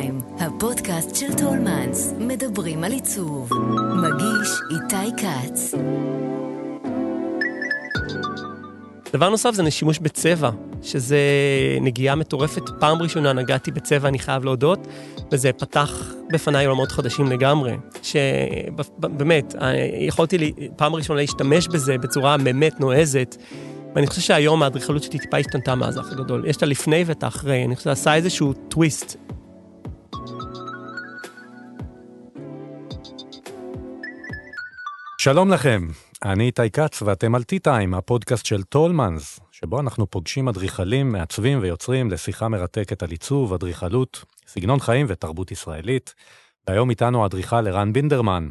טיים, הפודקאסט של טולמנס, מדברים על עיצוב. מגיש איתי כץ. דבר נוסף זה שימוש בצבע, שזה נגיעה מטורפת. פעם ראשונה נגעתי בצבע, אני חייב להודות, וזה פתח בפניי עולמות חדשים לגמרי. שבאמת, יכולתי לי, פעם ראשונה להשתמש בזה בצורה באמת נועזת. ואני חושב שהיום האדריכלות שלי טיפה השתנתה מאז האח הגדול. יש את הלפני ואת האחרי, אני חושב שזה עשה איזשהו טוויסט. שלום לכם, אני איתי כץ ואתם על T-Time, הפודקאסט של טולמנס, שבו אנחנו פוגשים אדריכלים, מעצבים ויוצרים לשיחה מרתקת על עיצוב, אדריכלות, סגנון חיים ותרבות ישראלית. והיום איתנו האדריכל ערן בינדרמן,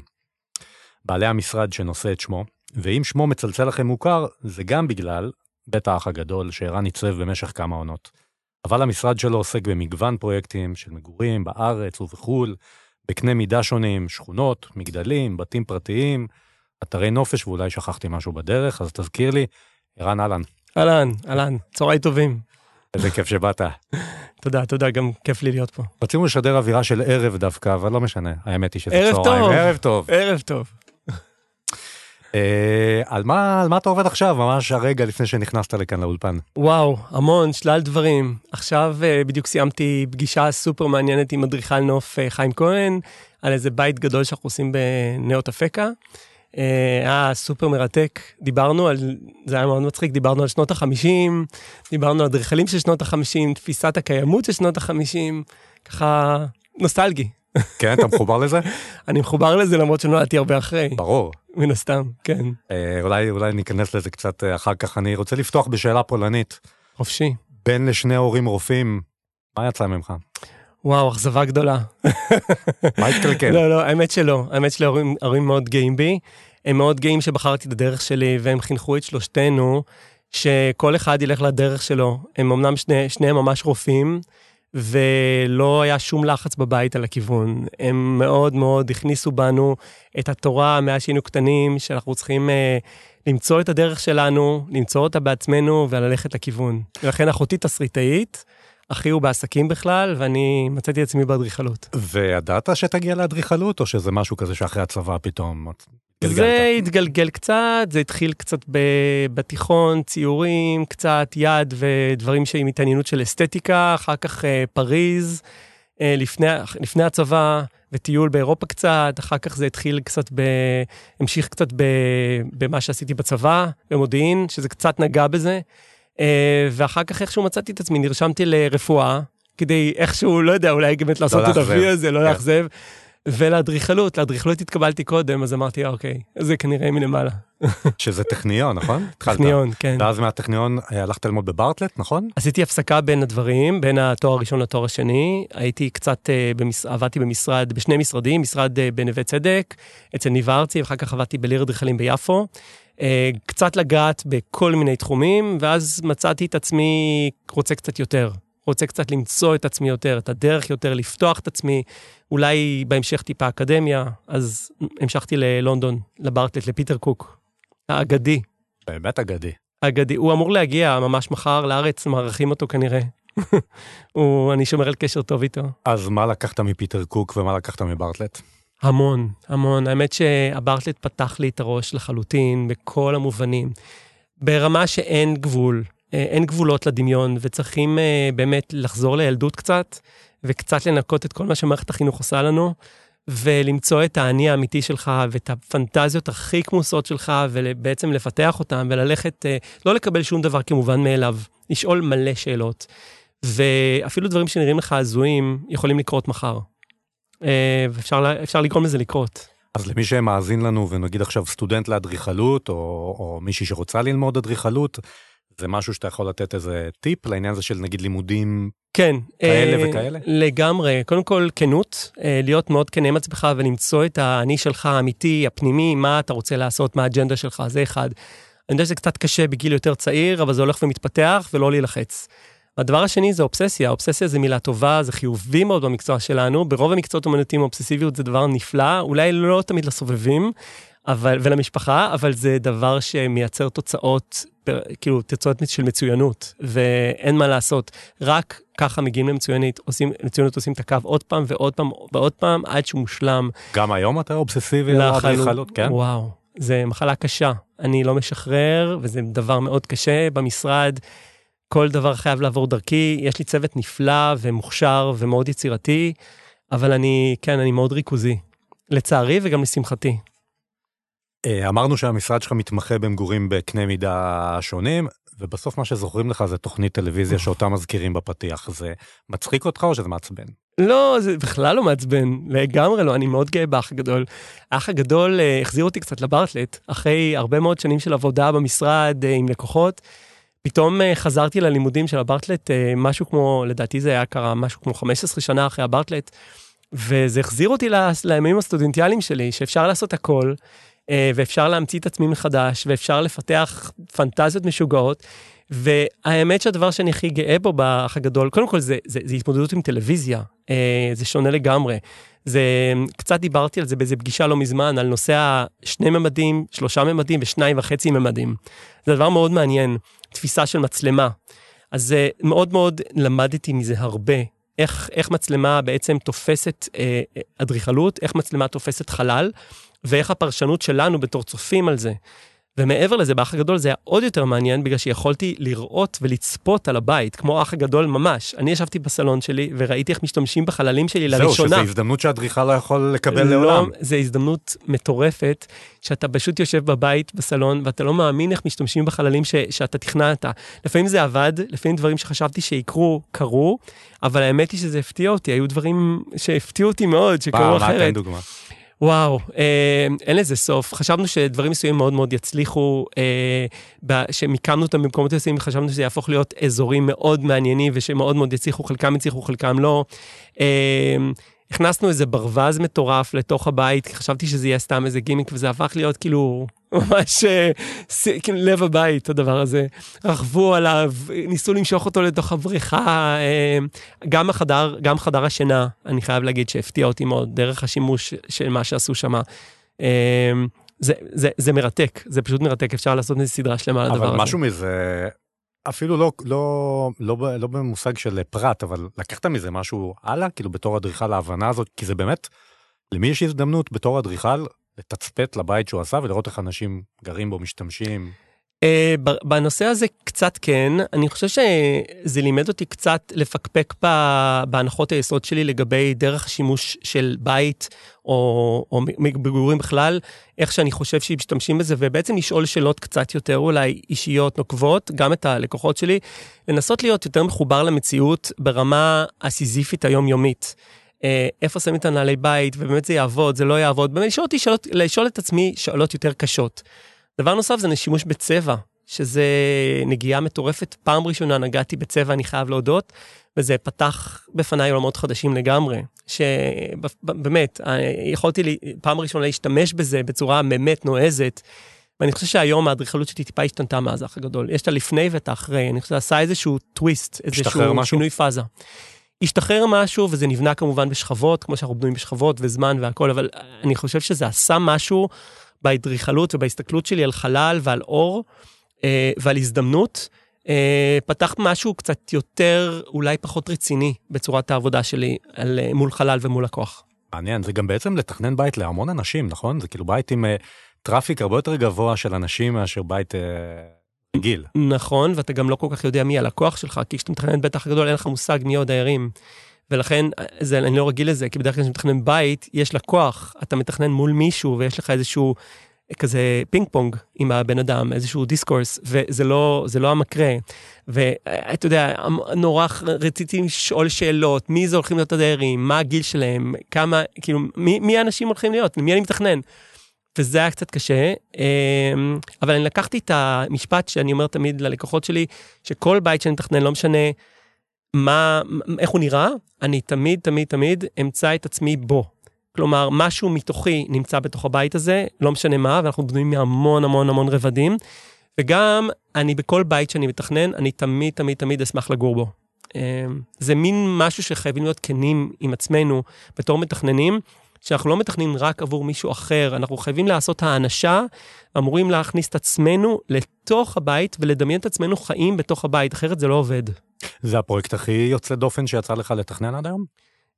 בעלי המשרד שנושא את שמו, ואם שמו מצלצל לכם מוכר, זה גם בגלל בית האח הגדול שערן עיצב במשך כמה עונות. אבל המשרד שלו עוסק במגוון פרויקטים של מגורים בארץ ובחו"ל, בקנה מידה שונים, שכונות, מגדלים, בתים פרטיים, אתרי נופש, ואולי שכחתי משהו בדרך, אז תזכיר לי, ערן אהלן. אהלן, אהלן, צהריים טובים. איזה כיף שבאת. תודה, תודה, גם כיף לי להיות פה. רצינו לשדר אווירה של ערב דווקא, אבל לא משנה, האמת היא שזה צהריים. ערב טוב. ערב טוב. אה, על מה, על מה אתה עובד עכשיו, ממש הרגע לפני שנכנסת לכאן לאולפן? וואו, המון, שלל דברים. עכשיו אה, בדיוק סיימתי פגישה סופר מעניינת עם אדריכל נוף אה, חיים כהן, על איזה בית גדול שאנחנו עושים בנאות אפקה. היה סופר מרתק, דיברנו על, זה היה מאוד מצחיק, דיברנו על שנות החמישים, דיברנו על אדריכלים של שנות החמישים, תפיסת הקיימות של שנות החמישים, ככה נוסטלגי. כן, אתה מחובר לזה? אני מחובר לזה למרות שנולדתי הרבה אחרי. ברור. מן הסתם, כן. אה, אולי, אולי ניכנס לזה קצת אה, אחר כך. אני רוצה לפתוח בשאלה פולנית. חופשי. בן לשני הורים רופאים, מה יצא ממך? וואו, אכזבה גדולה. מה התקלקל? לא, לא, האמת שלא. האמת שלהורים מאוד גאים בי. הם מאוד גאים שבחרתי את הדרך שלי, והם חינכו את שלושתנו, שכל אחד ילך לדרך שלו. הם אמנם שני, שניהם ממש רופאים, ולא היה שום לחץ בבית על הכיוון. הם מאוד מאוד הכניסו בנו את התורה מאז שהיינו קטנים, שאנחנו צריכים אה, למצוא את הדרך שלנו, למצוא אותה בעצמנו וללכת לכיוון. ולכן אחותי תסריטאית, אחי הוא בעסקים בכלל, ואני מצאתי את עצמי באדריכלות. וידעת שתגיע לאדריכלות, או שזה משהו כזה שאחרי הצבא פתאום גלגלת. זה התגלגל קצת, זה התחיל קצת בתיכון, ציורים, קצת יד ודברים עם התעניינות של אסתטיקה, אחר כך אה, פריז, אה, לפני, לפני הצבא, וטיול באירופה קצת, אחר כך זה התחיל קצת ב... המשיך קצת ב, במה שעשיתי בצבא, במודיעין, שזה קצת נגע בזה. אה, ואחר כך איכשהו מצאתי את עצמי, נרשמתי לרפואה, כדי איכשהו, לא יודע, אולי באמת לעשות לא את ה-V הזה, לא כן. לאכזב. ולאדריכלות, לאדריכלות התקבלתי קודם, אז אמרתי, אוקיי, זה כנראה מלמעלה. שזה טכניון, נכון? טכניון, כן. ואז מהטכניון אה, הלכת ללמוד בברטלט, נכון? עשיתי הפסקה בין הדברים, בין התואר הראשון לתואר השני. הייתי קצת, אה, במש... עבדתי במשרד, בשני משרדים, משרד בנווה צדק, אצל ניב ארצי, ואחר כך עבדתי בליר אדריכלים ביפו. קצת לגעת בכל מיני תחומים, ואז מצאתי את עצמי רוצה קצת יותר. רוצה קצת למצוא את עצמי יותר, את הדרך יותר, לפתוח את עצמי, אולי בהמשך טיפה אקדמיה, אז המשכתי ללונדון, לברטלט, לפיטר קוק, האגדי. באמת אגדי. אגדי. הוא אמור להגיע ממש מחר לארץ, מארחים אותו כנראה. הוא, אני שומר על קשר טוב איתו. אז מה לקחת מפיטר קוק ומה לקחת מברטלט? המון, המון. האמת שהברטלט פתח לי את הראש לחלוטין, בכל המובנים. ברמה שאין גבול. אה, אין גבולות לדמיון, וצריכים אה, באמת לחזור לילדות קצת, וקצת לנקות את כל מה שמערכת החינוך עושה לנו, ולמצוא את האני האמיתי שלך, ואת הפנטזיות הכי כמוסות שלך, ובעצם לפתח אותן, וללכת, אה, לא לקבל שום דבר כמובן מאליו, לשאול מלא שאלות. ואפילו דברים שנראים לך הזויים, יכולים לקרות מחר. ואפשר לגרום לזה לקרות. אז למי שמאזין לנו, ונגיד עכשיו סטודנט לאדריכלות, או, או מישהי שרוצה ללמוד אדריכלות, זה משהו שאתה יכול לתת איזה טיפ לעניין הזה של נגיד לימודים כן. כאלה אה, וכאלה? לגמרי. קודם כל, כנות, אה, להיות מאוד כן עם עצמך ולמצוא את האני שלך האמיתי, הפנימי, מה אתה רוצה לעשות, מה האג'נדה שלך, זה אחד. אני יודע שזה קצת קשה בגיל יותר צעיר, אבל זה הולך ומתפתח ולא להילחץ. הדבר השני זה אובססיה, אובססיה זה מילה טובה, זה חיובי מאוד במקצוע שלנו, ברוב המקצועות אומנותיים אובססיביות זה דבר נפלא, אולי לא תמיד לסובבים אבל, ולמשפחה, אבל זה דבר שמייצר תוצאות כאילו תוצאות של מצוינות, ואין מה לעשות. רק ככה מגיעים למצוינית, עושים, למצוינות עושים את הקו עוד פעם ועוד פעם ועוד פעם, עד שהוא מושלם. גם היום אתה אובססיבי על האדריכלות, כן? וואו, זה מחלה קשה. אני לא משחרר, וזה דבר מאוד קשה במשרד. כל דבר חייב לעבור דרכי. יש לי צוות נפלא ומוכשר ומאוד יצירתי, אבל אני, כן, אני מאוד ריכוזי. לצערי וגם לשמחתי. אה, אמרנו שהמשרד שלך מתמחה במגורים בקנה מידה שונים, ובסוף מה שזוכרים לך זה תוכנית טלוויזיה שאותה מזכירים בפתיח. זה מצחיק אותך או שזה מעצבן? לא, זה בכלל לא מעצבן, לגמרי לא, אני מאוד גאה באח הגדול. האח הגדול אה, החזיר אותי קצת לברטלט, אחרי הרבה מאוד שנים של עבודה במשרד אה, עם לקוחות. פתאום חזרתי ללימודים של הברטלט, משהו כמו, לדעתי זה היה קרה משהו כמו 15 שנה אחרי הברטלט, וזה החזיר אותי לימים הסטודנטיאליים שלי, שאפשר לעשות הכל, אה, ואפשר להמציא את עצמי מחדש, ואפשר לפתח פנטזיות משוגעות. והאמת שהדבר שאני הכי גאה בו באח הגדול, קודם כל זה, זה, זה התמודדות עם טלוויזיה, אה, זה שונה לגמרי. זה, קצת דיברתי על זה באיזה פגישה לא מזמן, על נושא השני ממדים, שלושה ממדים ושניים וחצי ממדים. זה דבר מאוד מעניין, תפיסה של מצלמה. אז אה, מאוד מאוד למדתי מזה הרבה, איך, איך מצלמה בעצם תופסת אדריכלות, איך מצלמה תופסת חלל. ואיך הפרשנות שלנו בתור צופים על זה. ומעבר לזה, באח הגדול זה היה עוד יותר מעניין, בגלל שיכולתי לראות ולצפות על הבית, כמו האח הגדול ממש. אני ישבתי בסלון שלי וראיתי איך משתמשים בחללים שלי זהו, לראשונה. זהו, שזו הזדמנות שהאדריכל לא יכול לקבל לא, לעולם. זו הזדמנות מטורפת, שאתה פשוט יושב בבית, בסלון, ואתה לא מאמין איך משתמשים בחללים ש, שאתה תכננת. לפעמים זה עבד, לפעמים דברים שחשבתי שיקרו, קרו, אבל האמת היא שזה הפתיע אותי, היו דברים שהפתיעו אותי מאוד, שקרו אחרת. מה, תן דוגמה. וואו, אה, אין לזה סוף. חשבנו שדברים מסוימים מאוד מאוד יצליחו, אה, שמיקמנו אותם במקומות מסוימים, חשבנו שזה יהפוך להיות אזורים מאוד מעניינים ושמאוד מאוד יצליחו, חלקם יצליחו, חלקם לא. אה, הכנסנו איזה ברווז מטורף לתוך הבית, חשבתי שזה יהיה סתם איזה גימיק, וזה הפך להיות כאילו ממש אה, כאילו לב הבית, הדבר הזה. רכבו עליו, ניסו למשוך אותו לתוך הבריכה. אה, גם החדר, גם חדר השינה, אני חייב להגיד שהפתיע אותי מאוד, דרך השימוש של מה שעשו שם. אה, זה, זה, זה מרתק, זה פשוט מרתק, אפשר לעשות איזה סדרה שלמה על הדבר הזה. אבל משהו מזה, אפילו לא, לא, לא, לא במושג של פרט, אבל לקחת מזה משהו הלאה, כאילו בתור אדריכל ההבנה הזאת, כי זה באמת, למי יש הזדמנות בתור אדריכל לתצפת לבית שהוא עשה ולראות איך אנשים גרים בו, משתמשים. Uh, בנושא הזה קצת כן, אני חושב שזה לימד אותי קצת לפקפק בהנחות היסוד שלי לגבי דרך השימוש של בית או, או מגורים בכלל, איך שאני חושב שמשתמשים בזה, ובעצם לשאול שאלות קצת יותר אולי אישיות נוקבות, גם את הלקוחות שלי, לנסות להיות יותר מחובר למציאות ברמה הסיזיפית היומיומית. אה, איפה שמים את הנעלי בית, ובאמת זה יעבוד, זה לא יעבוד, באמת לשאול אותי שאלות, לשאול את עצמי שאלות יותר קשות. דבר נוסף זה שימוש בצבע, שזה נגיעה מטורפת. פעם ראשונה נגעתי בצבע, אני חייב להודות, וזה פתח בפניי עולמות חדשים לגמרי, שבאמת, אה, יכולתי לי, פעם ראשונה להשתמש בזה בצורה באמת נועזת. ואני חושב שהיום האדריכלות שלי טיפה השתנתה מאז האח הגדול. יש את הלפני ואת האחרי, אני חושב שזה עשה איזשהו טוויסט, איזשהו שינוי פאזה. השתחרר משהו, וזה נבנה כמובן בשכבות, כמו שאנחנו בנויים בשכבות וזמן והכל, אבל אני חושב שזה עשה משהו באדריכלות ובהסתכלות שלי על חלל ועל אור אה, ועל הזדמנות. אה, פתח משהו קצת יותר, אולי פחות רציני בצורת העבודה שלי על, אה, מול חלל ומול לקוח. מעניין, זה גם בעצם לתכנן בית להמון אנשים, נכון? זה כאילו בית עם אה, traffic הרבה יותר גבוה של אנשים מאשר בית... אה... רגיל. נכון, ואתה גם לא כל כך יודע מי הלקוח שלך, כי כשאתה מתכנן בטח גדול, אין לך מושג מי הדיירים. ולכן, זה, אני לא רגיל לזה, כי בדרך כלל כשאתה מתכנן בית, יש לקוח, אתה מתכנן מול מישהו, ויש לך איזשהו כזה פינג פונג עם הבן אדם, איזשהו דיסקורס, וזה לא, לא המקרה. ואתה יודע, נורא רציתי לשאול שאלות, מי זה הולכים להיות הדיירים, מה הגיל שלהם, כמה, כאילו, מי, מי האנשים הולכים להיות, למי אני מתכנן. וזה היה קצת קשה, אמ, אבל אני לקחתי את המשפט שאני אומר תמיד ללקוחות שלי, שכל בית שאני מתכנן, לא משנה מה, איך הוא נראה, אני תמיד, תמיד, תמיד אמצא את עצמי בו. כלומר, משהו מתוכי נמצא בתוך הבית הזה, לא משנה מה, ואנחנו בנויים מהמון המון המון רבדים. וגם, אני בכל בית שאני מתכנן, אני תמיד, תמיד, תמיד אשמח לגור בו. אמ, זה מין משהו שחייבים להיות כנים עם עצמנו בתור מתכננים. שאנחנו לא מתכננים רק עבור מישהו אחר, אנחנו חייבים לעשות האנשה, אמורים להכניס את עצמנו לתוך הבית ולדמיין את עצמנו חיים בתוך הבית, אחרת זה לא עובד. זה הפרויקט הכי יוצא דופן שיצא לך לתכנן עד היום?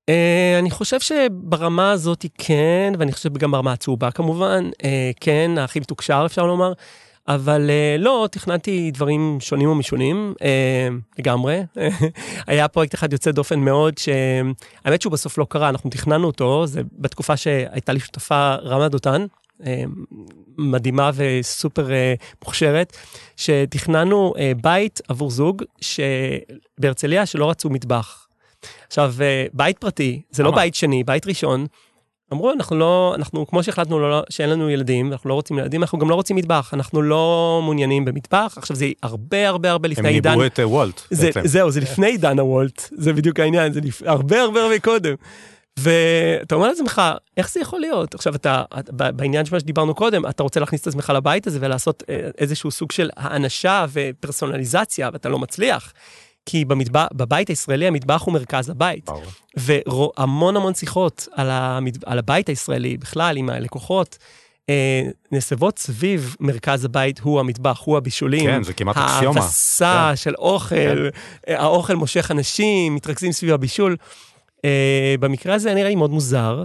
Uh, אני חושב שברמה הזאת כן, ואני חושב גם ברמה הצהובה כמובן, uh, כן, הכי מתוקשר אפשר לומר. אבל uh, לא, תכננתי דברים שונים ומשונים uh, לגמרי. היה פרויקט אחד יוצא דופן מאוד, שהאמת שהוא בסוף לא קרה, אנחנו תכננו אותו, זה בתקופה שהייתה לי שותפה רמה דותן, uh, מדהימה וסופר uh, מוכשרת, שתכננו uh, בית עבור זוג בהרצליה שלא רצו מטבח. עכשיו, uh, בית פרטי, זה לא בית שני, בית ראשון. אמרו, אנחנו לא, אנחנו, כמו שהחלטנו לא, שאין לנו ילדים, אנחנו לא רוצים ילדים, אנחנו גם לא רוצים מטבח, אנחנו לא מעוניינים במטבח. עכשיו, זה הרבה הרבה הרבה לפני עידן... הם ניבאו את uh, וולט זה, בעצם. זהו, זה לפני עידן הוולט, זה בדיוק העניין, זה לפ... הרבה הרבה הרבה קודם. ואתה אומר לעצמך, איך זה יכול להיות? עכשיו, אתה, בעניין של מה שדיברנו קודם, אתה רוצה להכניס את עצמך לבית הזה ולעשות אה, איזשהו סוג של האנשה ופרסונליזציה, ואתה לא מצליח. כי במטבח, בבית הישראלי המטבח הוא מרכז הבית. והמון המון שיחות על, המד... על הבית הישראלי, בכלל עם הלקוחות, אה, נסבות סביב מרכז הבית, הוא המטבח, הוא הבישולים. כן, זה כמעט אקסיומה. ההבסה כן. של אוכל, כן. האוכל מושך אנשים, מתרכזים סביב הבישול. אה, במקרה הזה נראה לי מאוד מוזר,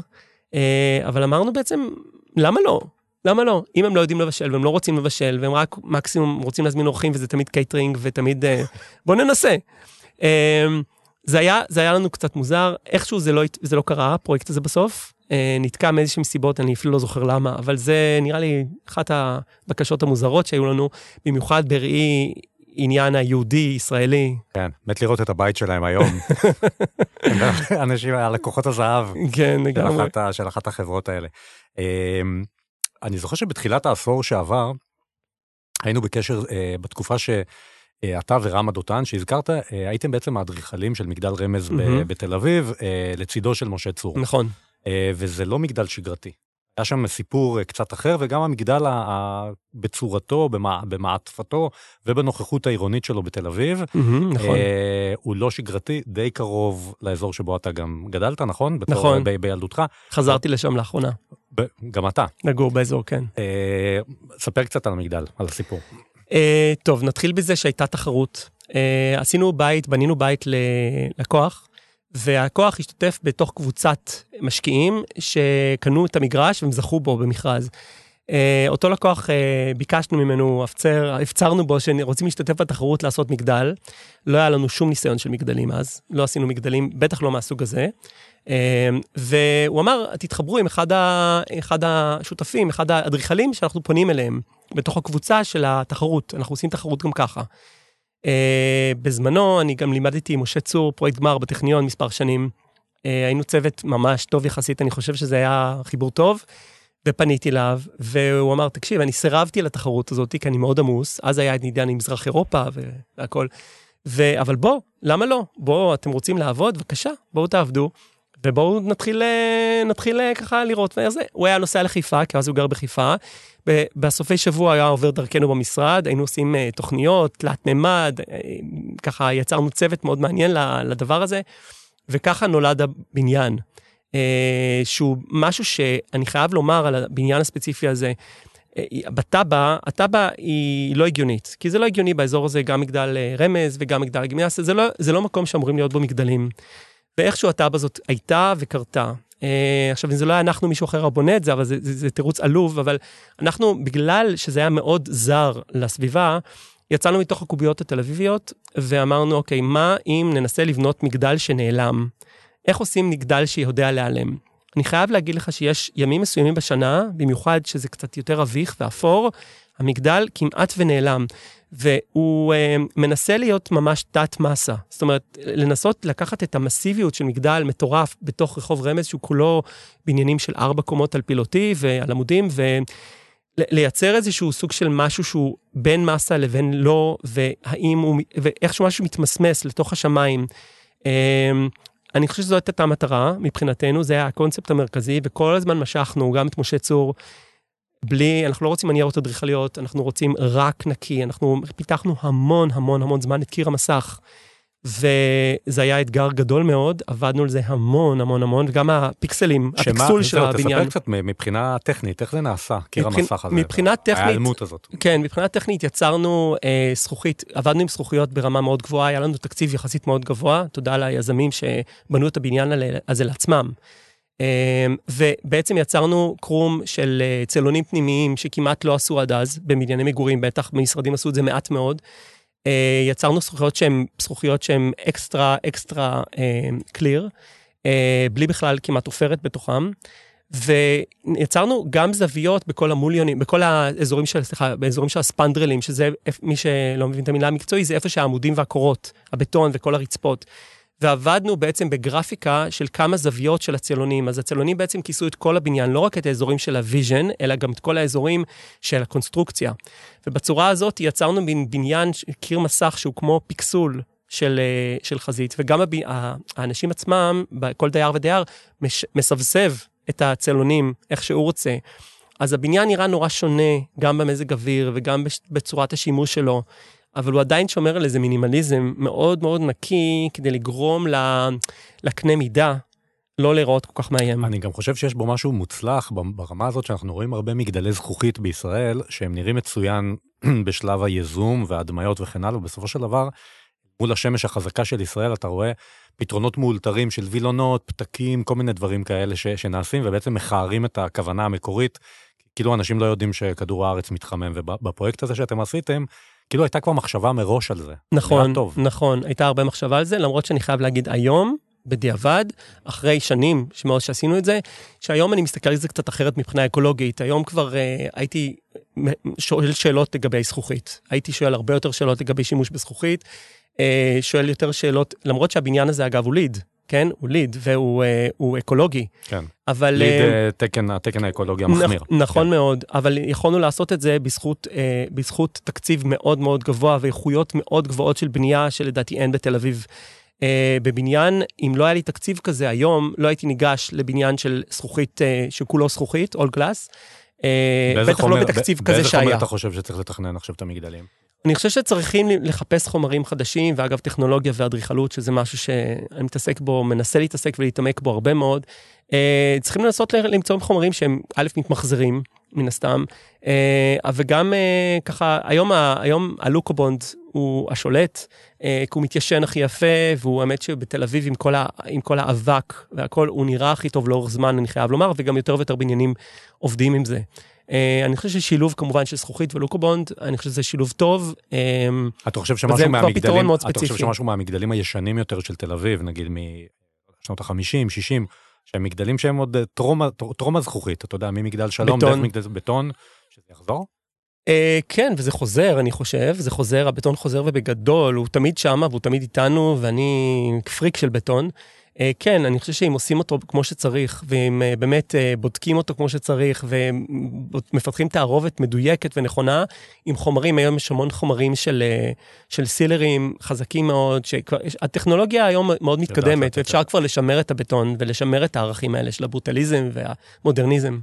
אה, אבל אמרנו בעצם, למה לא? למה לא? אם הם לא יודעים לבשל והם לא רוצים לבשל, והם רק מקסימום רוצים להזמין אורחים וזה תמיד קייטרינג ותמיד... אה, בוא ננסה. אה, זה היה, זה היה לנו קצת מוזר, איכשהו זה לא, זה לא קרה, הפרויקט הזה בסוף. אה, נתקע מאיזשהם סיבות, אני אפילו לא זוכר למה, אבל זה נראה לי אחת הבקשות המוזרות שהיו לנו, במיוחד בראי עניין היהודי-ישראלי. כן, מת לראות את הבית שלהם היום. אנשים, הלקוחות הזהב. כן, לגמרי. של אחת החברות האלה. אני זוכר שבתחילת העשור שעבר, היינו בקשר אה, בתקופה שאתה ורמה דותן, שהזכרת, אה, הייתם בעצם האדריכלים של מגדל רמז mm-hmm. בתל אביב, אה, לצידו של משה צור. נכון. אה, וזה לא מגדל שגרתי. היה שם סיפור אה, קצת אחר, וגם המגדל ה- בצורתו, במע, במעטפתו ובנוכחות העירונית שלו בתל אביב, mm-hmm, נכון. אה, הוא לא שגרתי, די קרוב לאזור שבו אתה גם גדלת, נכון? בתור, נכון. ב- בילדותך. חזרתי לשם לאחרונה. ב- גם אתה. לגור באזור, כן. אה, ספר קצת על המגדל, על הסיפור. אה, טוב, נתחיל בזה שהייתה תחרות. אה, עשינו בית, בנינו בית ללקוח. והכוח השתתף בתוך קבוצת משקיעים שקנו את המגרש והם זכו בו במכרז. Uh, אותו לקוח, uh, ביקשנו ממנו, הפצר, הפצרנו בו שרוצים להשתתף בתחרות לעשות מגדל. לא היה לנו שום ניסיון של מגדלים אז, לא עשינו מגדלים, בטח לא מהסוג הזה. Uh, והוא אמר, תתחברו עם אחד, ה, אחד השותפים, אחד האדריכלים שאנחנו פונים אליהם, בתוך הקבוצה של התחרות, אנחנו עושים תחרות גם ככה. Uh, בזמנו אני גם לימדתי עם משה צור פרויקט גמר בטכניון מספר שנים. Uh, היינו צוות ממש טוב יחסית, אני חושב שזה היה חיבור טוב. ופניתי אליו, והוא אמר, תקשיב, אני סירבתי לתחרות הזאת, כי אני מאוד עמוס, אז היה עניין עם מזרח אירופה והכל. ו... אבל בוא, למה לא? בואו, אתם רוצים לעבוד? בבקשה, בואו תעבדו, ובואו נתחיל, נתחיל ככה לראות. וזה, הוא היה נוסע לחיפה, כי אז הוא גר בחיפה, בסופי שבוע היה עובר דרכנו במשרד, היינו עושים uh, תוכניות, תלת מימד, ככה יצרנו צוות מאוד מעניין לדבר הזה, וככה נולד הבניין. שהוא משהו שאני חייב לומר על הבניין הספציפי הזה, בתב"ע, התב"ע היא לא הגיונית, כי זה לא הגיוני באזור הזה, גם מגדל רמז וגם מגדל גימיאס, זה לא, זה לא מקום שאמורים להיות בו מגדלים. ואיכשהו התב"ע הזאת הייתה וקרתה. Uh, עכשיו, אם זה לא היה אנחנו, מישהו אחר בונה את זה, אבל זה, זה, זה תירוץ עלוב, אבל אנחנו, בגלל שזה היה מאוד זר לסביבה, יצאנו מתוך הקוביות התל אביביות, ואמרנו, אוקיי, מה אם ננסה לבנות מגדל שנעלם? איך עושים מגדל שיודע להיעלם? אני חייב להגיד לך שיש ימים מסוימים בשנה, במיוחד שזה קצת יותר אביך ואפור, המגדל כמעט ונעלם. והוא uh, מנסה להיות ממש תת-מסה. זאת אומרת, לנסות לקחת את המסיביות של מגדל מטורף בתוך רחוב רמז, שהוא כולו בניינים של ארבע קומות על פילותי ועל עמודים, ולייצר איזשהו סוג של משהו שהוא בין מסה לבין לא, והאם הוא, ואיכשהו משהו מתמסמס לתוך השמיים. Uh, אני חושב שזו הייתה המטרה מבחינתנו, זה היה הקונספט המרכזי, וכל הזמן משכנו, גם את משה צור, בלי, אנחנו לא רוצים מניירות אדריכליות, אנחנו רוצים רק נקי, אנחנו פיתחנו המון המון המון זמן את קיר המסך. וזה היה אתגר גדול מאוד, עבדנו על זה המון המון המון, וגם הפיקסלים, הפיקסול של הבניין. תספר קצת מבחינה טכנית, איך זה נעשה, קיר מבחין, המסך הזה, מבחינה טכנית, ההיעלמות הזאת. כן, מבחינה טכנית יצרנו אה, זכוכית, עבדנו עם זכוכיות ברמה מאוד גבוהה, היה לנו תקציב יחסית מאוד גבוה, תודה ליזמים שבנו את הבניין הזה לעצמם. אה, ובעצם יצרנו קרום של אה, צלונים פנימיים שכמעט לא עשו עד אז, בבנייני מגורים, בטח במשרדים עשו את זה מעט מאוד. אה, יצרנו זכוכיות שהן זכוכיות שהן אקסטרה, אקסטרה clear, אה, בלי בכלל כמעט עופרת בתוכם. ויצרנו גם זוויות בכל ה mullions, בכל האזורים של, סליחה, באזורים של ה spandrels, שזה, מי שלא מבין את המילה המקצועי, זה איפה שהעמודים והקורות, הבטון וכל הרצפות. ועבדנו בעצם בגרפיקה של כמה זוויות של הצללונים. אז הצללונים בעצם כיסו את כל הבניין, לא רק את האזורים של ה vision, אלא גם את כל האזורים של הקונסטרוקציה. ובצורה הזאת יצרנו מין בניין, קיר מסך שהוא כמו פיקסול של, אה, של חזית, וגם הב... האנשים עצמם, כל דייר ודייר, מש... מסבסב את הצלונים איך שהוא רוצה. אז הבניין נראה נורא שונה, גם במזג אוויר וגם בצורת השימוש שלו. אבל הוא עדיין שומר על איזה מינימליזם מאוד מאוד נקי, כדי לגרום לקנה מידה לא להיראות כל כך מאיים. אני גם חושב שיש בו משהו מוצלח ברמה הזאת שאנחנו רואים הרבה מגדלי זכוכית בישראל, שהם נראים מצוין בשלב הייזום וההדמיות וכן הלאה, ובסופו של דבר, מול השמש החזקה של ישראל אתה רואה פתרונות מאולתרים של וילונות, פתקים, כל מיני דברים כאלה ש, שנעשים, ובעצם מכערים את הכוונה המקורית. כאילו אנשים לא יודעים שכדור הארץ מתחמם, ובפרויקט הזה שאתם עשיתם, כאילו הייתה כבר מחשבה מראש על זה. נכון, נכון, הייתה הרבה מחשבה על זה, למרות שאני חייב להגיד היום, בדיעבד, אחרי שנים שמאוד שעשינו את זה, שהיום אני מסתכל על זה קצת אחרת מבחינה אקולוגית. היום כבר uh, הייתי שואל שאלות לגבי זכוכית. הייתי שואל הרבה יותר שאלות לגבי שימוש בזכוכית, uh, שואל יותר שאלות, למרות שהבניין הזה אגב הוא ליד, כן? הוא ליד והוא uh, אקולוגי. כן. אבל... ליד uh, תקן, התקן האקולוגי המחמיר. נכ, נכון כן. מאוד, אבל יכולנו לעשות את זה בזכות, בזכות תקציב מאוד מאוד גבוה ואיכויות מאוד גבוהות של בנייה שלדעתי אין בתל אביב. בבניין, אם לא היה לי תקציב כזה היום, לא הייתי ניגש לבניין של זכוכית, שכולו זכוכית, אול גלאס. בטח חומר, לא בתקציב כזה שהיה. באיזה חומר אתה חושב שצריך לתכנן עכשיו את המגדלים? אני חושב שצריכים לחפש חומרים חדשים, ואגב, טכנולוגיה ואדריכלות, שזה משהו שאני מתעסק בו, מנסה להתעסק ולהתעמק בו הרבה מאוד. אה, צריכים לנסות למצוא חומרים שהם א', מתמחזרים, מן הסתם, אה, וגם אה, ככה, היום, היום הלוקובונד הוא השולט, כי הוא מתיישן הכי יפה, והוא האמת שבתל אביב עם כל, ה, עם כל האבק והכל, הוא נראה הכי טוב לאורך זמן, אני חייב לומר, וגם יותר ויותר בניינים עובדים עם זה. Uh, אני חושב ששילוב כמובן של זכוכית ולוקובונד, אני חושב שזה שילוב טוב. Uh, אתה חושב שמשהו מהמגדלים, אתה חושב שמשהו מהמגדלים הישנים יותר של תל אביב, נגיד משנות ה-50, 60, שהם מגדלים שהם עוד אה, טרום, טרום הזכוכית, אתה יודע, ממגדל שלום, בטון. דרך מגדל בטון, שזה יחזור? Uh, כן, וזה חוזר, אני חושב, זה חוזר, הבטון חוזר ובגדול, הוא תמיד שמה והוא תמיד איתנו, ואני פריק של בטון. אה, כן, אני חושב שאם עושים אותו כמו שצריך, ואם אה, באמת אה, בודקים אותו כמו שצריך, ומפתחים תערובת מדויקת ונכונה, עם חומרים, היום יש המון חומרים של, של סילרים חזקים מאוד, שהטכנולוגיה היום מאוד מתקדמת, ואפשר כבר לשמר את הבטון ולשמר את הערכים האלה של הברוטליזם והמודרניזם.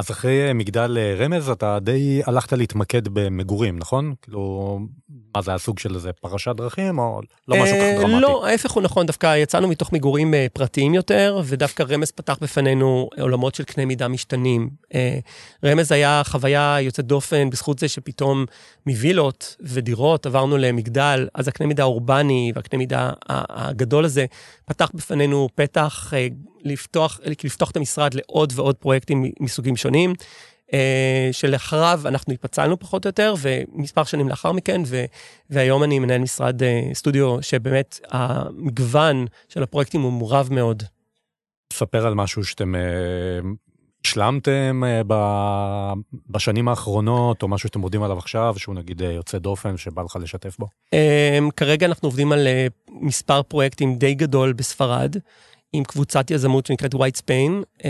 אז אחרי מגדל רמז אתה די הלכת להתמקד במגורים, נכון? כאילו, מה זה הסוג של איזה פרשת דרכים או לא משהו כך דרמטי? לא, ההפך הוא נכון, דווקא יצאנו מתוך מגורים אה, פרטיים יותר, ודווקא רמז פתח בפנינו עולמות של קנה מידה משתנים. אה, רמז היה חוויה יוצאת דופן בזכות זה שפתאום מווילות ודירות עברנו למגדל, אז הקנה מידה האורבני והקנה מידה הגדול הזה פתח בפנינו פתח אה, לפתוח, לפתוח את המשרד לעוד ועוד פרויקטים מסוגים שונים. אה, שלאחריו אנחנו התפצלנו פחות או יותר, ומספר שנים לאחר מכן, והיום אני מנהל משרד סטודיו, שבאמת המגוון של הפרויקטים הוא מורב מאוד. ספר על משהו שאתם השלמתם בשנים האחרונות, או משהו שאתם עובדים עליו עכשיו, שהוא נגיד יוצא דופן, שבא לך לשתף בו? כרגע אנחנו עובדים על מספר פרויקטים די גדול בספרד. עם קבוצת יזמות שנקראת White Spain,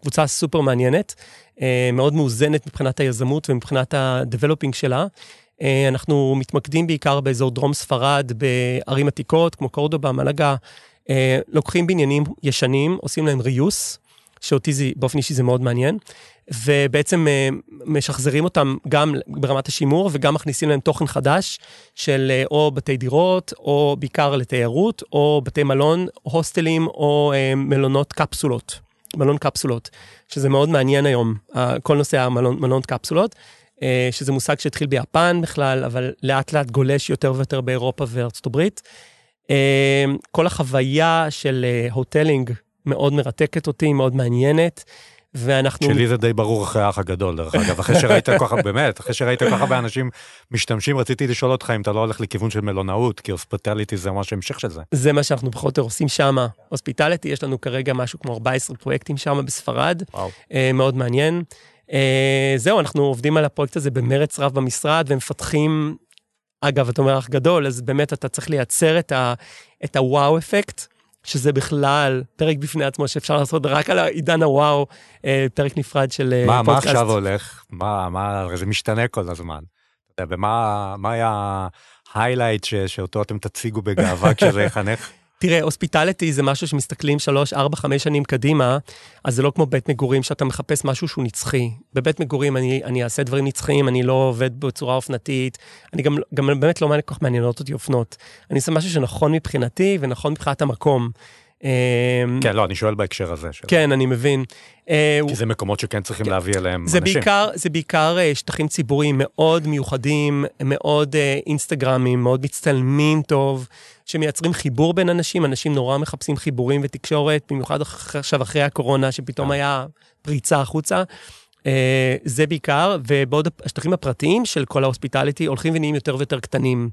קבוצה סופר מעניינת, אה, מאוד מאוזנת מבחינת היזמות ומבחינת ה-developing שלה. אה, אנחנו מתמקדים בעיקר באזור דרום ספרד, בערים עתיקות כמו קורדובה, מלאגה, אה, לוקחים בניינים ישנים, עושים להם ריוס, שאותי זה, באופן אישי זה מאוד מעניין, ובעצם אה, משחזרים אותם גם ברמת השימור וגם מכניסים להם תוכן חדש של אה, או בתי דירות, או בעיקר לתיירות, או בתי מלון, הוסטלים, או אה, מלונות קפסולות, מלון קפסולות, שזה מאוד מעניין היום, כל נושא המלון מלון קפסולות. שזה מושג שהתחיל ביפן בכלל, אבל לאט לאט גולש יותר ויותר באירופה וארצות הברית. כל החוויה של הוטלינג מאוד מרתקת אותי, מאוד מעניינת. ואנחנו... שלי זה די ברור אחרי האח הגדול, דרך אגב. אחרי שראית כל כך, באמת, אחרי שראית כל כך הרבה אנשים משתמשים, רציתי לשאול אותך אם אתה לא הולך לכיוון של מלונאות, כי הוספיטליטי זה ממש המשך של זה. זה מה שאנחנו פחות או יותר עושים שם. הוספיטליטי, יש לנו כרגע משהו כמו 14 פרויקטים שם בספרד. וואו. אה, מאוד מעניין. אה, זהו, אנחנו עובדים על הפרויקט הזה במרץ רב במשרד, ומפתחים... אגב, אתה אומר אח גדול, אז באמת אתה צריך לייצר את הוואו אפקט. שזה בכלל פרק בפני עצמו שאפשר לעשות רק על עידן הוואו, אה, פרק נפרד של אה, מה, פודקאסט. מה עכשיו הולך? מה, מה, זה משתנה כל הזמן. ומה מה היה ההיילייט שאותו אתם תציגו בגאווה כשזה יחנך? תראה, הוספיטליטי זה משהו שמסתכלים 3, 4, 5 שנים קדימה, אז זה לא כמו בית מגורים שאתה מחפש משהו שהוא נצחי. בבית מגורים אני, אני אעשה דברים נצחיים, אני לא עובד בצורה אופנתית, אני גם, גם באמת לא כל כך מעניינות אותי אופנות. אני עושה משהו שנכון מבחינתי ונכון מבחינת המקום. אמ, כן, לא, אני שואל בהקשר הזה. של... כן, אני מבין. אה, כי זה מקומות שכן צריכים כן. להביא אליהם זה אנשים. בעיקר, זה בעיקר אה, שטחים ציבוריים מאוד מיוחדים, מאוד אה, אינסטגרמים, מאוד מצטלמים טוב, שמייצרים חיבור בין אנשים, אנשים נורא מחפשים חיבורים ותקשורת, במיוחד עכשיו אחרי הקורונה, שפתאום היה פריצה החוצה. זה בעיקר, ובעוד השטחים הפרטיים של כל ההוספיטליטי הולכים ונהיים יותר ויותר קטנים.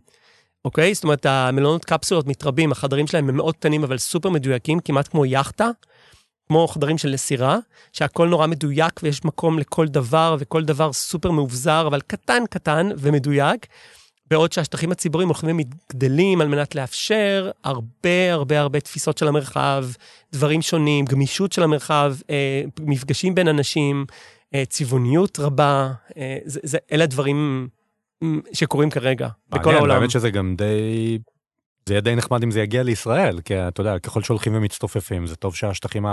אוקיי? זאת אומרת, המלונות קפסולות מתרבים, החדרים שלהם הם מאוד קטנים, אבל סופר מדויקים, כמעט כמו יאכטה, כמו חדרים של סירה, שהכל נורא מדויק ויש מקום לכל דבר, וכל דבר סופר מאובזר, אבל קטן קטן ומדויק. בעוד שהשטחים הציבוריים הולכים ומגדלים על מנת לאפשר הרבה הרבה הרבה תפיסות של המרחב, דברים שונים, גמישות של המרחב, אה, מפגשים בין אנשים, אה, צבעוניות רבה, אה, זה, זה, אלה הדברים שקורים כרגע, מעניין, בכל העולם. האמת שזה גם די... זה יהיה די נחמד אם זה יגיע לישראל, כי אתה יודע, ככל שהולכים ומצטופפים, זה טוב שהשטחים,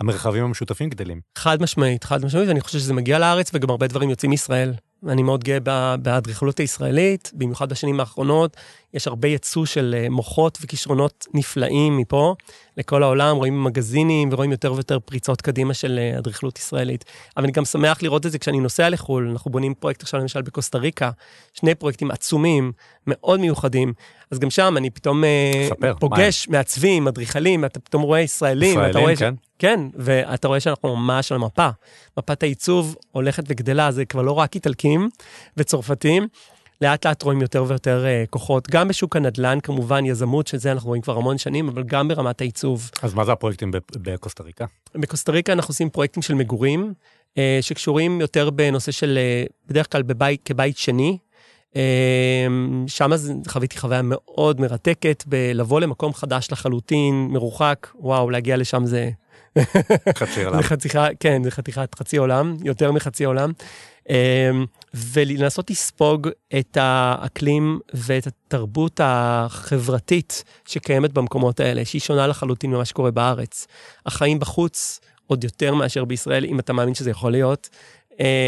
המרחבים המשותפים גדלים. חד משמעית, חד משמעית, ואני חושב שזה מגיע לארץ, וגם הרבה דברים יוצאים מישראל. אני מאוד גאה באדריכלות הישראלית, במיוחד בשנים האחרונות. יש הרבה יצוא של אה, מוחות וכישרונות נפלאים מפה לכל העולם, רואים מגזינים ורואים יותר ויותר פריצות קדימה של אה, אדריכלות ישראלית. אבל אני גם שמח לראות את זה כשאני נוסע לחו"ל, אנחנו בונים פרויקט עכשיו למשל בקוסטה ריקה, שני פרויקטים עצומים, מאוד מיוחדים. אז גם שם אני פתאום אה, ספר, פוגש מעצבים, אדריכלים, אתה פתאום רואה ישראלים. ישראלים, רואה כן. כן, ואתה רואה שאנחנו ממש על המפה. מפת העיצוב הולכת וגדלה, זה כבר לא רק איטלקים וצרפתים, לאט לאט רואים יותר ויותר uh, כוחות, גם בשוק הנדל"ן כמובן, יזמות, שזה אנחנו רואים כבר המון שנים, אבל גם ברמת העיצוב. אז מה זה הפרויקטים בקוסטה ריקה? בקוסטה ריקה אנחנו עושים פרויקטים של מגורים, uh, שקשורים יותר בנושא של, uh, בדרך כלל בבית, כבית שני. Uh, שם חוויתי חוויה מאוד מרתקת בלבוא למקום חדש לחלוטין, מרוחק, וואו, להגיע לשם זה... חצי עולם. כן, זה חתיכת חצי עולם, יותר מחצי עולם. אמ, ולנסות לספוג את האקלים ואת התרבות החברתית שקיימת במקומות האלה, שהיא שונה לחלוטין ממה שקורה בארץ. החיים בחוץ, עוד יותר מאשר בישראל, אם אתה מאמין שזה יכול להיות,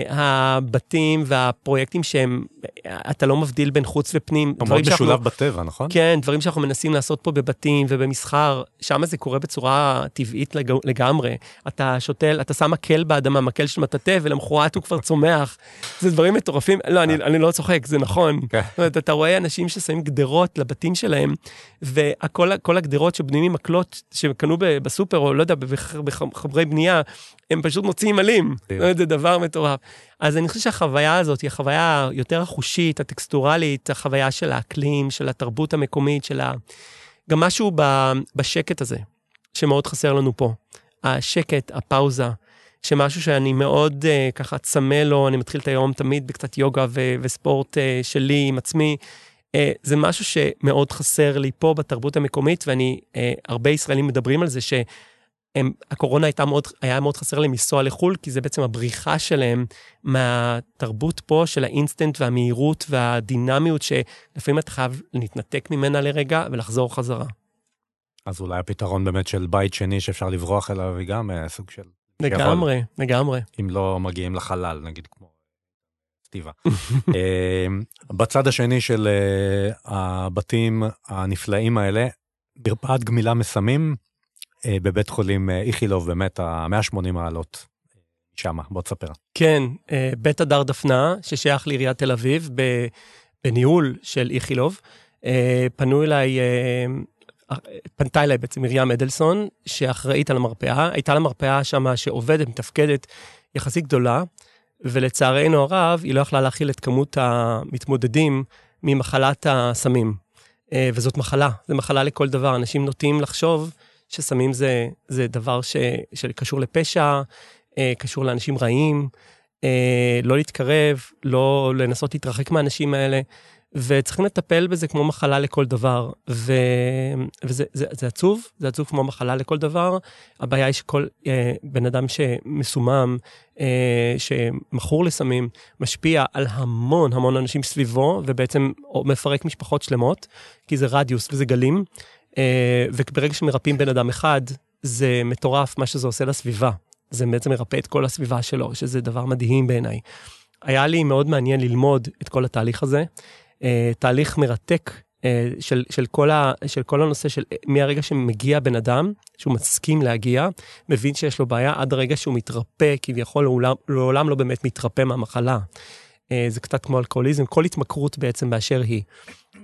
הבתים והפרויקטים שהם, אתה לא מבדיל בין חוץ ופנים. מאוד משולב בטבע, נכון? כן, דברים שאנחנו מנסים לעשות פה בבתים ובמסחר, שם זה קורה בצורה טבעית לג, לגמרי. אתה שותל, אתה שם מקל באדמה, מקל של מטאטא, ולמחרת הוא כבר צומח. זה דברים מטורפים, לא, אני, אני לא צוחק, זה נכון. כן. זאת אומרת, אתה רואה אנשים ששמים גדרות לבתים שלהם, וכל הגדרות שבנויים עם מקלות שקנו בסופר, או לא יודע, בחברי בנייה, הם פשוט מוציאים עלים. כן. זה דבר מטורף. אז אני חושב שהחוויה הזאת היא החוויה יותר החושית, הטקסטורלית, החוויה של האקלים, של התרבות המקומית, של ה... גם משהו בשקט הזה, שמאוד חסר לנו פה. השקט, הפאוזה, שמשהו שאני מאוד uh, ככה צמא לו, אני מתחיל את היום תמיד בקצת יוגה ו- וספורט uh, שלי עם עצמי. Uh, זה משהו שמאוד חסר לי פה בתרבות המקומית, ואני, uh, הרבה ישראלים מדברים על זה, ש... הם, הקורונה הייתה מאוד, היה מאוד חסר להם לנסוע לחו"ל, כי זה בעצם הבריחה שלהם מהתרבות פה של האינסטנט והמהירות והדינמיות, שלפעמים אתה חייב להתנתק ממנה לרגע ולחזור חזרה. אז אולי הפתרון באמת של בית שני שאפשר לברוח אליו, היא גם אה, סוג של לגמרי, לגמרי. אם לא מגיעים לחלל, נגיד כמו סטיבה. אה, בצד השני של אה, הבתים הנפלאים האלה, מרפאת גמילה מסמים בבית חולים איכילוב, באמת ה-180 מעלות. שמה, בוא תספר. כן, בית הדר דפנה, ששייך לעיריית תל אביב, בניהול של איכילוב. פנו אליי פנתה אליי בעצם מרים אדלסון, שאחראית על המרפאה. הייתה לה מרפאה שמה שעובדת, מתפקדת, יחסית גדולה, ולצערנו הרב, היא לא יכלה להכיל את כמות המתמודדים ממחלת הסמים. אה, וזאת מחלה, זו מחלה לכל דבר. אנשים נוטים לחשוב שסמים זה, זה דבר ש, שקשור לפשע, אה, קשור לאנשים רעים, אה, לא להתקרב, לא לנסות להתרחק מהאנשים האלה. וצריכים לטפל בזה כמו מחלה לכל דבר. ו... וזה זה, זה עצוב, זה עצוב כמו מחלה לכל דבר. הבעיה היא שכל אה, בן אדם שמסומם, אה, שמכור לסמים, משפיע על המון המון אנשים סביבו, ובעצם מפרק משפחות שלמות, כי זה רדיוס וזה גלים. אה, וברגע שמרפאים בן אדם אחד, זה מטורף מה שזה עושה לסביבה. זה בעצם מרפא את כל הסביבה שלו, שזה דבר מדהים בעיניי. היה לי מאוד מעניין ללמוד את כל התהליך הזה. אה, תהליך מרתק אה, של, של, כל ה, של כל הנושא של מהרגע שמגיע בן אדם, שהוא מסכים להגיע, מבין שיש לו בעיה, עד הרגע שהוא מתרפא, כביכול לעולם, לעולם לא באמת מתרפא מהמחלה. אה, זה קצת כמו אלכוהוליזם, כל התמכרות בעצם באשר היא.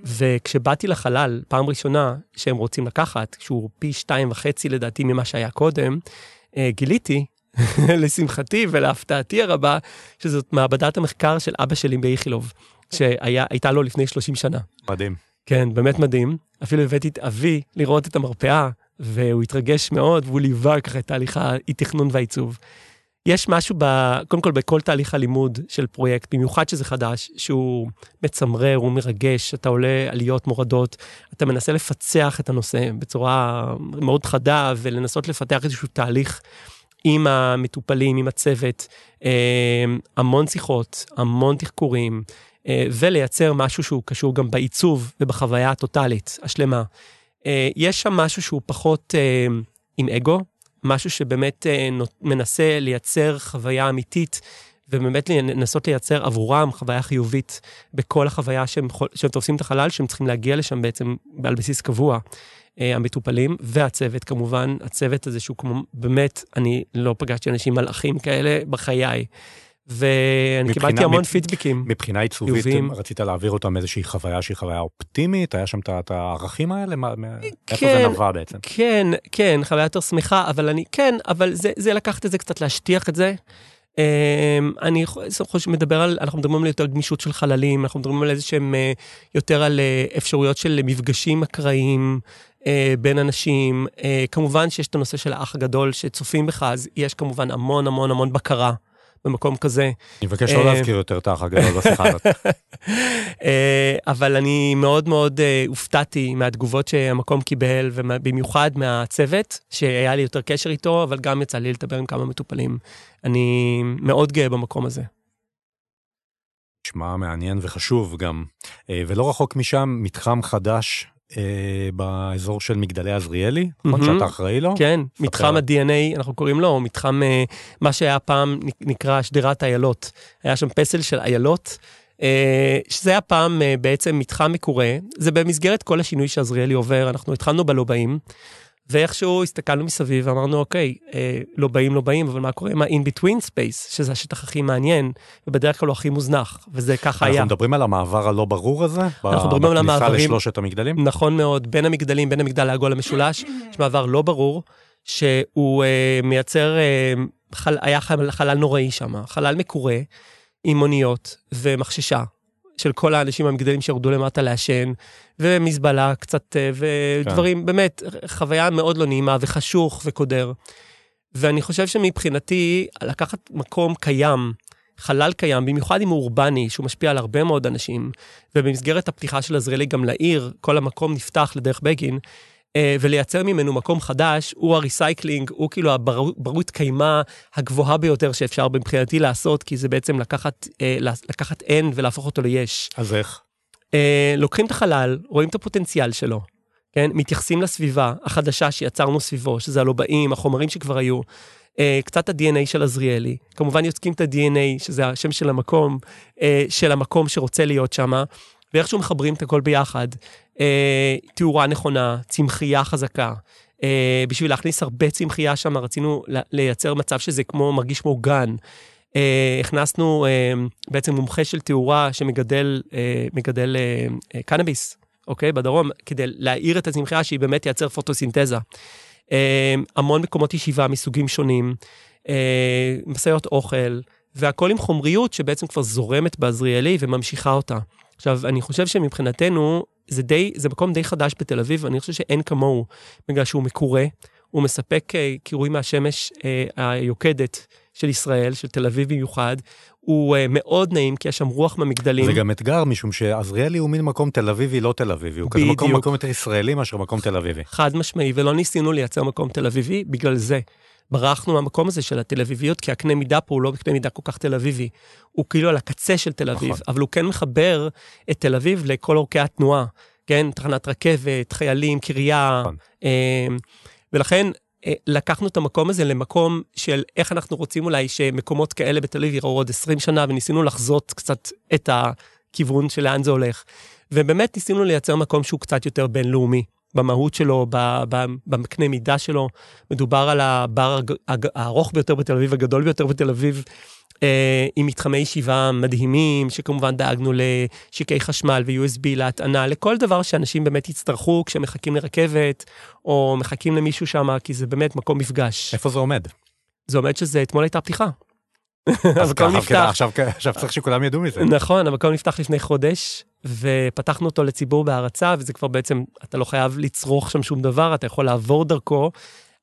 וכשבאתי לחלל, פעם ראשונה שהם רוצים לקחת, שהוא פי שתיים וחצי לדעתי ממה שהיה קודם, גיליתי, לשמחתי ולהפתעתי הרבה, שזאת מעבדת המחקר של אבא שלי באיכילוב. שהייתה לו לפני 30 שנה. מדהים. כן, באמת מדהים. אפילו הבאתי את אבי לראות את המרפאה, והוא התרגש מאוד, והוא ליווה ככה את תהליך האי-תכנון והעיצוב. יש משהו, ב, קודם כל, בכל תהליך הלימוד של פרויקט, במיוחד שזה חדש, שהוא מצמרר, הוא מרגש, אתה עולה עליות מורדות, אתה מנסה לפצח את הנושא בצורה מאוד חדה, ולנסות לפתח איזשהו תהליך עם המטופלים, עם הצוות, אה, המון שיחות, המון תחקורים, אה, ולייצר משהו שהוא קשור גם בעיצוב ובחוויה הטוטאלית, השלמה. אה, יש שם משהו שהוא פחות עם אגו, משהו שבאמת מנסה לייצר חוויה אמיתית, ובאמת לנסות לייצר עבורם חוויה חיובית בכל החוויה שהם, שהם תופסים את החלל, שהם צריכים להגיע לשם בעצם על בסיס קבוע. המטופלים והצוות כמובן, הצוות הזה שהוא כמו, באמת, אני לא פגשתי אנשים מלאכים כאלה בחיי. ואני מבחינה, קיבלתי המון פידבקים. מבחינה עיצובית, יובים. רצית להעביר אותם איזושהי חוויה שהיא חוויה אופטימית? היה שם את הערכים האלה? מה, כן, איפה זה נבע בעצם? כן, כן, חוויה יותר שמחה, אבל אני, כן, אבל זה, זה לקחת את זה קצת, להשטיח את זה. אמ, אני חושב מדבר על, אנחנו מדברים על יותר גמישות של חללים, אנחנו מדברים על איזה שהם אה, יותר על אה, אפשרויות של מפגשים אקראיים אה, בין אנשים. כמובן שיש את הנושא של האח הגדול שצופים בך, אז יש כמובן המון המון המון בקרה. במקום כזה. אני מבקש לא אה, להזכיר יותר את האח הגדול בשיחה הזאת. אה, אבל אני מאוד מאוד אה, הופתעתי מהתגובות שהמקום קיבל, ובמיוחד מהצוות, שהיה לי יותר קשר איתו, אבל גם יצא לי לדבר עם כמה מטופלים. אני מאוד גאה במקום הזה. נשמע מעניין וחשוב גם. ולא רחוק משם, מתחם חדש אה, באזור של מגדלי עזריאלי, נכון mm-hmm. שאתה אחראי לו? כן, ספר. מתחם ה-DNA, אנחנו קוראים לו, מתחם, אה, מה שהיה פעם נקרא שדרת איילות. היה שם פסל של איילות. אה, שזה היה פעם אה, בעצם מתחם מקורה, זה במסגרת כל השינוי שעזריאלי עובר, אנחנו התחלנו בלובעים, ואיכשהו הסתכלנו מסביב ואמרנו, אוקיי, אה, לא באים, לא באים, אבל מה קורה עם ה-in between space, שזה השטח הכי מעניין, ובדרך כלל הוא הכי מוזנח, וזה ככה היה. אנחנו מדברים על המעבר הלא ברור הזה? אנחנו מדברים על המעברים... בכניסה לשלושת המגדלים? נכון מאוד, בין המגדלים, בין המגדל העגול המשולש, יש מעבר לא ברור, שהוא אה, מייצר, אה, חל, היה חלל, חלל נוראי שם, חלל מקורה, עם מוניות ומחששה, של כל האנשים המגדלים שירדו למטה לעשן, ומזבלה קצת, אה, ודברים, כן. באמת, חוויה מאוד לא נעימה וחשוך וקודר. ואני חושב שמבחינתי, לקחת מקום קיים, חלל קיים, במיוחד אם הוא אורבני, שהוא משפיע על הרבה מאוד אנשים, ובמסגרת הפתיחה של עזריאלי גם לעיר, כל המקום נפתח לדרך בגין, ולייצר ממנו מקום חדש, הוא ה recycling, הוא כאילו הברת קיימא הגבוהה ביותר שאפשר מבחינתי לעשות, כי זה בעצם לקחת, אה, לקחת אין ולהפוך אותו ליש. אז איך? אה, לוקחים את החלל, רואים את הפוטנציאל שלו, כן? מתייחסים לסביבה החדשה שיצרנו סביבו, שזה הלובעים, החומרים שכבר היו, אה, קצת ה-DNA של עזריאלי. כמובן יוצקים את ה-DNA, שזה השם של המקום, אה, של המקום שרוצה להיות שם, ואיכשהו מחברים את הכל ביחד. אה, תאורה נכונה, צמחייה חזקה. אה, בשביל להכניס הרבה צמחייה שם, רצינו לייצר מצב שזה כמו, מרגיש כמו גן. אה, הכנסנו אה, בעצם מומחה של תאורה שמגדל אה, מגדל, אה, אה, קנאביס, אוקיי? בדרום, כדי להאיר את הצמחייה שהיא באמת תייצר פוטוסינתזה. אה, המון מקומות ישיבה מסוגים שונים, אה, משאיות אוכל, והכל עם חומריות שבעצם כבר זורמת בעזריאלי וממשיכה אותה. עכשיו, אני חושב שמבחינתנו, זה די, זה מקום די חדש בתל אביב, אני חושב שאין כמוהו, בגלל שהוא מקורה, הוא מספק אה, קירוי מהשמש אה, היוקדת של ישראל, של תל אביב במיוחד, הוא אה, מאוד נעים, כי יש שם רוח מהמגדלים. זה גם אתגר, משום שעזריאלי הוא מין מקום תל אביבי, לא תל אביבי. הוא כזה מקום, מקום יותר ישראלי מאשר מקום תל אביבי. חד משמעי, ולא ניסינו לייצר מקום תל אביבי, בגלל זה. ברחנו מהמקום הזה של התל אביביות, כי הקנה מידה פה הוא לא קנה מידה כל כך תל אביבי. הוא כאילו על הקצה של תל אביב, נכון. אבל הוא כן מחבר את תל אביב לכל אורכי התנועה. כן, תחנת רכבת, חיילים, קריה. נכון. אה, ולכן אה, לקחנו את המקום הזה למקום של איך אנחנו רוצים אולי שמקומות כאלה בתל אביב יראו עוד 20 שנה, וניסינו לחזות קצת את הכיוון של לאן זה הולך. ובאמת ניסינו לייצר מקום שהוא קצת יותר בינלאומי. במהות שלו, במקנה מידה שלו. מדובר על הבר הארוך ביותר בתל אביב, הגדול ביותר בתל אביב, אה, עם מתחמי ישיבה מדהימים, שכמובן דאגנו לשיקי חשמל ו-USB להטענה, לכל דבר שאנשים באמת יצטרכו כשהם מחכים לרכבת, או מחכים למישהו שם, כי זה באמת מקום מפגש. איפה זה עומד? זה עומד שזה, אתמול הייתה פתיחה. המקום נפתח. עכשיו, עכשיו צריך שכולם ידעו מזה. נכון, המקום נפתח לפני חודש, ופתחנו אותו לציבור בהרצה, וזה כבר בעצם, אתה לא חייב לצרוך שם שום דבר, אתה יכול לעבור דרכו,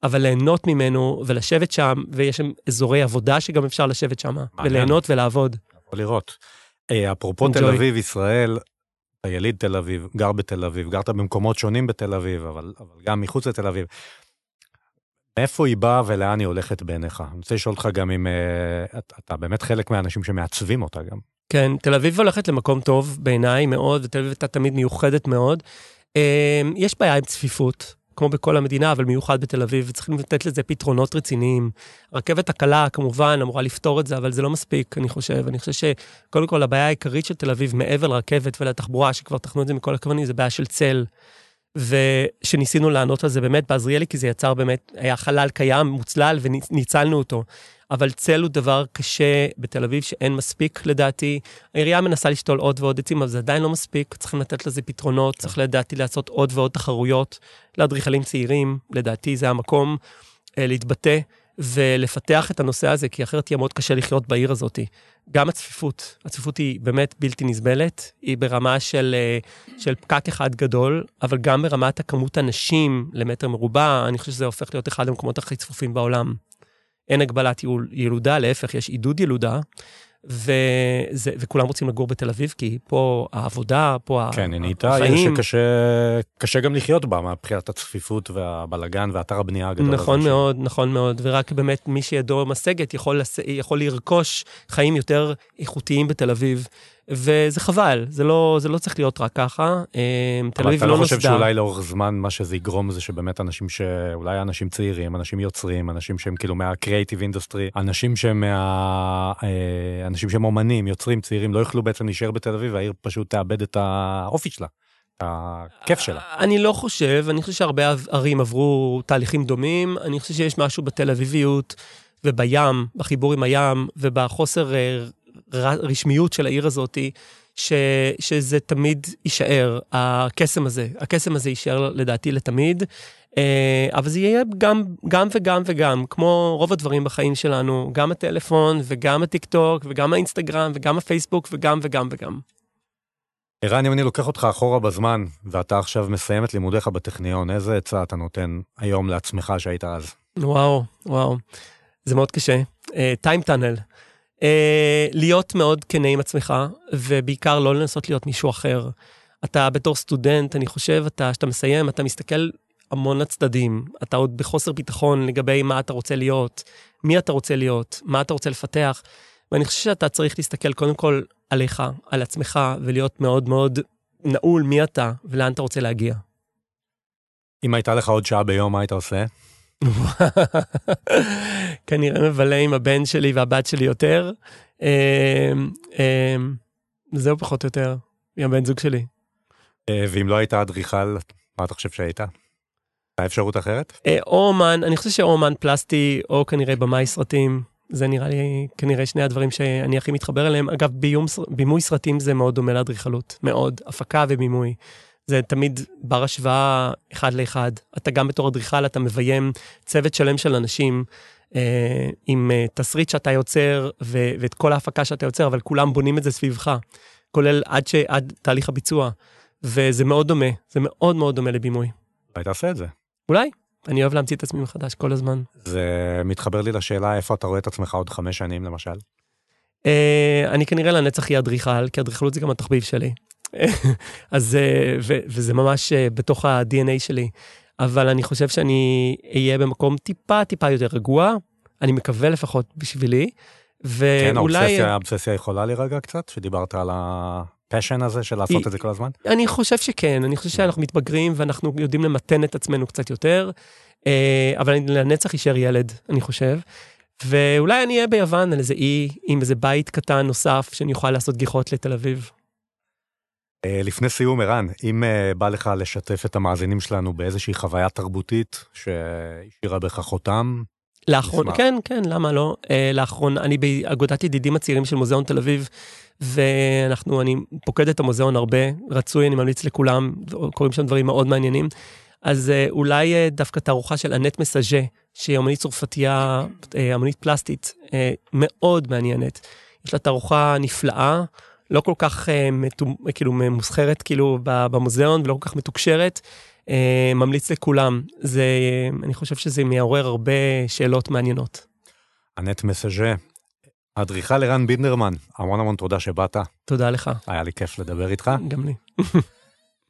אבל ליהנות ממנו ולשבת שם, ויש שם אזורי עבודה שגם אפשר לשבת שם, וליהנות ולעבוד. לראות. אה, אפרופו תל אביב, ישראל, אתה יליד תל אביב, גר בתל אביב, גרת במקומות שונים בתל אביב, אבל, אבל גם מחוץ לתל אביב. מאיפה היא באה ולאן היא הולכת בעיניך? אני רוצה לשאול אותך גם אם uh, אתה באמת חלק מהאנשים שמעצבים אותה גם. כן, תל אביב הולכת למקום טוב בעיניי מאוד, ותל אביב הייתה תמיד מיוחדת מאוד. Uh, יש בעיה עם צפיפות, כמו בכל המדינה, אבל מיוחד בתל אביב, וצריכים לתת לזה פתרונות רציניים. הרכבת הקלה כמובן אמורה לפתור את זה, אבל זה לא מספיק, אני חושב. אני חושב שקודם כל הבעיה העיקרית של תל אביב, מעבר לרכבת ולתחבורה, שכבר תכנו את זה מכל הכוונים, זה בעיה של צל. ושניסינו לענות על זה באמת בעזריאלי, כי זה יצר באמת, היה חלל קיים, מוצלל, וניצלנו אותו. אבל צל הוא דבר קשה בתל אביב שאין מספיק לדעתי. העירייה מנסה לשתול עוד ועוד עצים, אבל זה עדיין לא מספיק, צריכים לתת לזה פתרונות, צריך לדעתי לעשות עוד ועוד תחרויות לאדריכלים צעירים, לדעתי זה המקום אה, להתבטא. ולפתח את הנושא הזה, כי אחרת יהיה מאוד קשה לחיות בעיר הזאת. גם הצפיפות, הצפיפות היא באמת בלתי נסבלת, היא ברמה של, אה, של פקק אחד גדול, אבל גם ברמת הכמות אנשים למטר מרובע, אני חושב שזה הופך להיות אחד המקומות הכי צפופים בעולם. אין הגבלת ילודה, להפך, יש עידוד ילודה. וזה, וכולם רוצים לגור בתל אביב, כי פה העבודה, פה כן, החיים. כן, נהייתה עיר שקשה גם לחיות בה, מבחינת הצפיפות והבלגן ואתר הבנייה הגדול. נכון מאוד, ש... נכון מאוד, ורק באמת מי שידו משגת יכול, יכול לרכוש חיים יותר איכותיים בתל אביב. וזה חבל, זה לא, זה לא צריך להיות רק ככה. אמ, תל אביב לא נוסדה. אבל אתה לא חושב. שאולי לאורך זמן מה שזה יגרום זה שבאמת אנשים ש... אולי אנשים צעירים, אנשים יוצרים, אנשים שהם כאילו מה-creative industry, אנשים שהם מה... אה, אנשים שהם אומנים, יוצרים, צעירים, לא יוכלו בעצם להישאר בתל אביב, והעיר פשוט תאבד את האופי שלה. הכיף שלה. אני לא חושב, אני חושב שהרבה ערים עברו תהליכים דומים. אני חושב שיש משהו בתל אביביות ובים, בחיבור עם הים ובחוסר אה, הרשמיות של העיר הזאת, ש, שזה תמיד יישאר, הקסם הזה. הקסם הזה יישאר לדעתי לתמיד, אה, אבל זה יהיה גם, גם וגם וגם, כמו רוב הדברים בחיים שלנו, גם הטלפון וגם הטיקטוק וגם האינסטגרם וגם הפייסבוק וגם וגם וגם. ערן, אם אני לוקח אותך אחורה בזמן, ואתה עכשיו מסיים את לימודיך בטכניון, איזה עצה אתה נותן היום לעצמך שהיית אז? וואו, וואו, זה מאוד קשה. טיים uh, טאנל. אה, להיות מאוד כנה עם עצמך, ובעיקר לא לנסות להיות מישהו אחר. אתה בתור סטודנט, אני חושב, אתה, כשאתה מסיים, אתה מסתכל המון לצדדים. אתה עוד בחוסר ביטחון לגבי מה אתה רוצה להיות, מי אתה רוצה להיות, מה אתה רוצה לפתח. ואני חושב שאתה צריך להסתכל קודם כל עליך, על עצמך, ולהיות מאוד מאוד נעול מי אתה ולאן אתה רוצה להגיע. אם הייתה לך עוד שעה ביום, מה היית עושה? כנראה מבלה עם הבן שלי והבת שלי יותר. אה, אה, זהו פחות או יותר, עם הבן זוג שלי. אה, ואם לא היית אדריכל, מה אתה חושב שהיית? הייתה אפשרות אחרת? אה, או אומן, אני חושב שאו אומן פלסטי, או כנראה במאי סרטים. זה נראה לי כנראה שני הדברים שאני הכי מתחבר אליהם. אגב, ביום, בימוי סרטים זה מאוד דומה לאדריכלות, מאוד. הפקה ובימוי. זה תמיד בר השוואה אחד לאחד. אתה גם בתור אדריכל, אתה מביים צוות שלם של אנשים אה, עם אה, תסריט שאתה יוצר ו- ואת כל ההפקה שאתה יוצר, אבל כולם בונים את זה סביבך, כולל עד, ש- עד תהליך הביצוע. וזה מאוד דומה, זה מאוד מאוד דומה לבימוי. אולי תעשה את זה. אולי, אני אוהב להמציא את עצמי מחדש כל הזמן. זה מתחבר לי לשאלה איפה אתה רואה את עצמך עוד חמש שנים למשל. אה, אני כנראה לנצח אהיה אדריכל, כי אדריכלות זה גם התחביב שלי. אז, אה, ו- וזה ממש אה, בתוך ה-DNA שלי. אבל אני חושב שאני אהיה במקום טיפה טיפה יותר רגוע, אני מקווה לפחות בשבילי, כן, ואולי... האובססיה, האובססיה יכולה להירגע קצת, שדיברת על הפשן הזה של לעשות היא- את זה כל הזמן? אני חושב שכן, אני חושב שאנחנו מתבגרים ואנחנו יודעים למתן את עצמנו קצת יותר, אה, אבל אני לנצח יישאר ילד, אני חושב. ואולי אני אהיה ביוון על איזה אי עם איזה בית קטן נוסף שאני אוכל לעשות גיחות לתל אביב. אה, לפני סיום, ערן, אם אה, בא לך לשתף את המאזינים שלנו באיזושהי חוויה תרבותית שהשאירה בך חותם, לאחרונה, נשמח. כן, כן, למה לא? אה, לאחרונה, אני באגודת ידידים הצעירים של מוזיאון תל אביב, ואנחנו, אני פוקד את המוזיאון הרבה, רצוי, אני ממליץ לכולם, קורים שם דברים מאוד מעניינים. אז אה, אולי אה, דווקא תערוכה של אנט מסאז'ה, שהיא אמנית צרפתייה, אה, אמנית פלסטית, אה, מאוד מעניינת. יש לה תערוכה נפלאה, לא כל כך אה, כאילו ממוסחרת כאילו במוזיאון ולא כל כך מתוקשרת. אה, ממליץ לכולם. זה, אני חושב שזה מעורר הרבה שאלות מעניינות. אנט מסאז'ה, אדריכל ערן בינדרמן, המון המון תודה שבאת, תודה לך, היה לי כיף לדבר איתך, גם לי.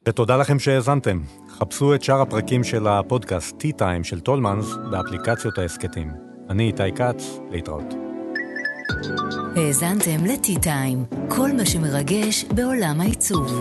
ותודה לכם שהאזנתם. חפשו את שאר הפרקים של הפודקאסט Tea Time של טולמנס באפליקציות ההסכתים. אני איתי כץ, להתראות. האזנתם ל-T-Time, כל מה שמרגש בעולם העיצוב.